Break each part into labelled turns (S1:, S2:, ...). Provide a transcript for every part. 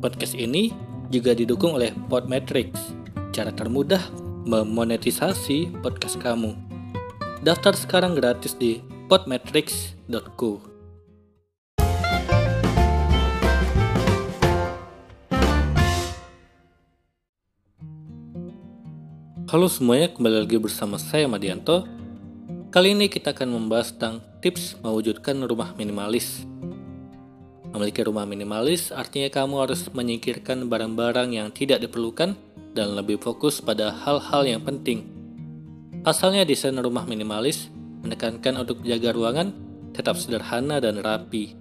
S1: Podcast ini juga didukung oleh Podmetrics, cara termudah memonetisasi podcast kamu. Daftar sekarang gratis di podmetrics.co. Halo semuanya, kembali lagi bersama saya Madianto. Kali ini kita akan membahas tentang tips mewujudkan rumah minimalis. Memiliki rumah minimalis artinya kamu harus menyingkirkan barang-barang yang tidak diperlukan dan lebih fokus pada hal-hal yang penting. Pasalnya desain rumah minimalis menekankan untuk jaga ruangan tetap sederhana dan rapi.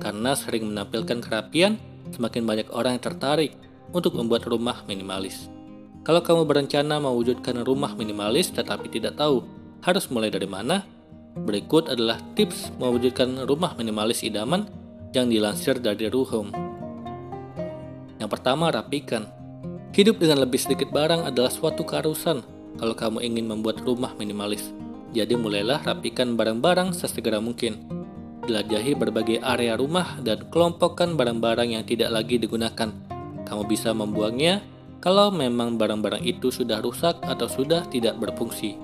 S1: Karena sering menampilkan kerapian, semakin banyak orang yang tertarik untuk membuat rumah minimalis. Kalau kamu berencana mewujudkan rumah minimalis tetapi tidak tahu harus mulai dari mana, berikut adalah tips mewujudkan rumah minimalis idaman yang dilansir dari Ruhum. Yang pertama, rapikan. Hidup dengan lebih sedikit barang adalah suatu keharusan kalau kamu ingin membuat rumah minimalis. Jadi mulailah rapikan barang-barang sesegera mungkin. Jelajahi berbagai area rumah dan kelompokkan barang-barang yang tidak lagi digunakan. Kamu bisa membuangnya kalau memang barang-barang itu sudah rusak atau sudah tidak berfungsi.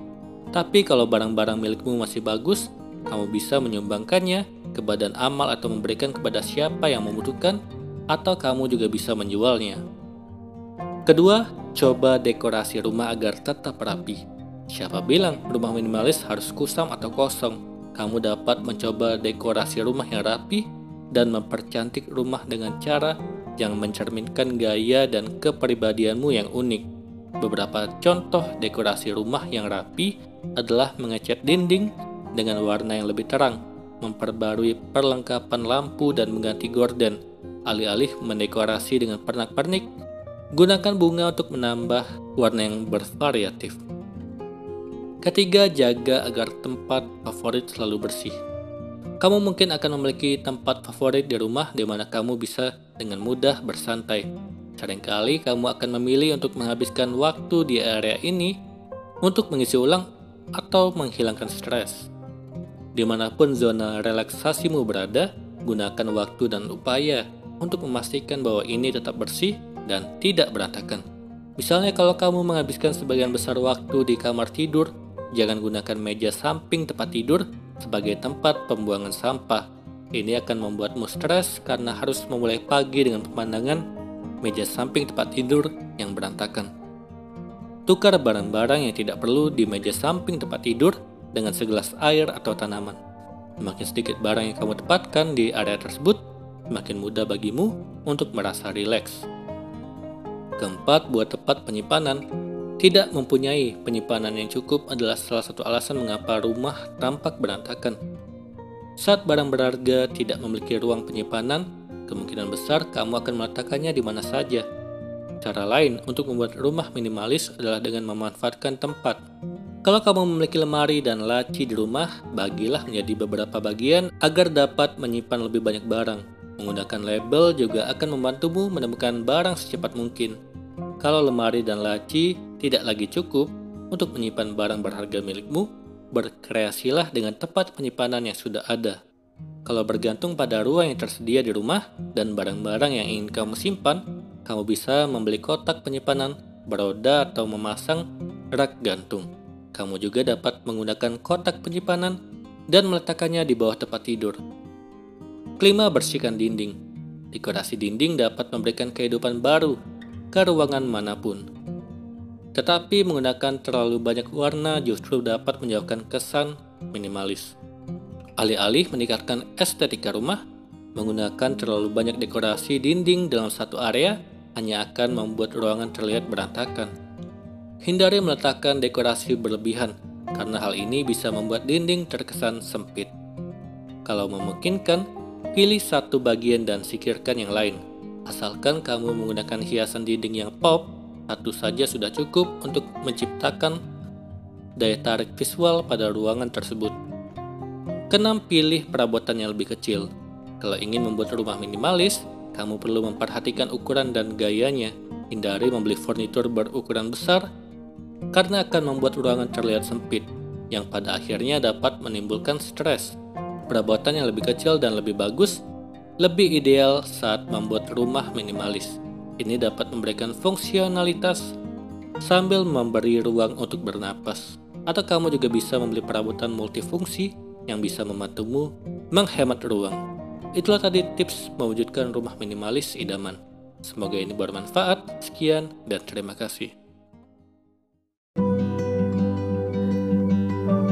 S1: Tapi kalau barang-barang milikmu masih bagus, kamu bisa menyumbangkannya ke badan amal atau memberikan kepada siapa yang membutuhkan, atau kamu juga bisa menjualnya. Kedua, coba dekorasi rumah agar tetap rapi. Siapa bilang rumah minimalis harus kusam atau kosong? Kamu dapat mencoba dekorasi rumah yang rapi dan mempercantik rumah dengan cara yang mencerminkan gaya dan kepribadianmu yang unik. Beberapa contoh dekorasi rumah yang rapi adalah mengecat dinding dengan warna yang lebih terang, memperbarui perlengkapan lampu dan mengganti gorden, alih-alih mendekorasi dengan pernak-pernik. Gunakan bunga untuk menambah warna yang bervariatif. Ketiga, jaga agar tempat favorit selalu bersih. Kamu mungkin akan memiliki tempat favorit di rumah di mana kamu bisa dengan mudah bersantai. Seringkali kamu akan memilih untuk menghabiskan waktu di area ini untuk mengisi ulang atau menghilangkan stres. Di mana pun zona relaksasimu berada, gunakan waktu dan upaya untuk memastikan bahwa ini tetap bersih dan tidak berantakan. Misalnya kalau kamu menghabiskan sebagian besar waktu di kamar tidur, jangan gunakan meja samping tempat tidur sebagai tempat pembuangan sampah. Ini akan membuatmu stres karena harus memulai pagi dengan pemandangan meja samping tempat tidur yang berantakan. Tukar barang-barang yang tidak perlu di meja samping tempat tidur dengan segelas air atau tanaman. Semakin sedikit barang yang kamu tempatkan di area tersebut, semakin mudah bagimu untuk merasa rileks. Keempat, buat tempat penyimpanan tidak mempunyai penyimpanan yang cukup adalah salah satu alasan mengapa rumah tampak berantakan. Saat barang berharga tidak memiliki ruang penyimpanan, kemungkinan besar kamu akan meletakkannya di mana saja. Cara lain untuk membuat rumah minimalis adalah dengan memanfaatkan tempat. Kalau kamu memiliki lemari dan laci di rumah, bagilah menjadi beberapa bagian agar dapat menyimpan lebih banyak barang. Menggunakan label juga akan membantumu menemukan barang secepat mungkin. Kalau lemari dan laci tidak lagi cukup untuk menyimpan barang berharga milikmu, berkreasilah dengan tempat penyimpanan yang sudah ada. Kalau bergantung pada ruang yang tersedia di rumah dan barang-barang yang ingin kamu simpan, kamu bisa membeli kotak penyimpanan, beroda, atau memasang rak gantung. Kamu juga dapat menggunakan kotak penyimpanan dan meletakkannya di bawah tempat tidur. Kelima, bersihkan dinding. Dekorasi dinding dapat memberikan kehidupan baru ke ruangan mana pun. Tetapi menggunakan terlalu banyak warna justru dapat menjauhkan kesan minimalis. Alih-alih meningkatkan estetika rumah, menggunakan terlalu banyak dekorasi dinding dalam satu area hanya akan membuat ruangan terlihat berantakan. Hindari meletakkan dekorasi berlebihan, karena hal ini bisa membuat dinding terkesan sempit. Kalau memungkinkan, pilih satu bagian dan sikirkan yang lain Asalkan kamu menggunakan hiasan dinding yang pop, satu saja sudah cukup untuk menciptakan daya tarik visual pada ruangan tersebut. Kenam pilih perabotan yang lebih kecil. Kalau ingin membuat rumah minimalis, kamu perlu memperhatikan ukuran dan gayanya. Hindari membeli furnitur berukuran besar karena akan membuat ruangan terlihat sempit, yang pada akhirnya dapat menimbulkan stres. Perabotan yang lebih kecil dan lebih bagus lebih ideal saat membuat rumah minimalis. Ini dapat memberikan fungsionalitas sambil memberi ruang untuk bernapas. Atau kamu juga bisa membeli perabotan multifungsi yang bisa membantumu menghemat ruang. Itulah tadi tips mewujudkan rumah minimalis idaman. Semoga ini bermanfaat. Sekian dan terima kasih.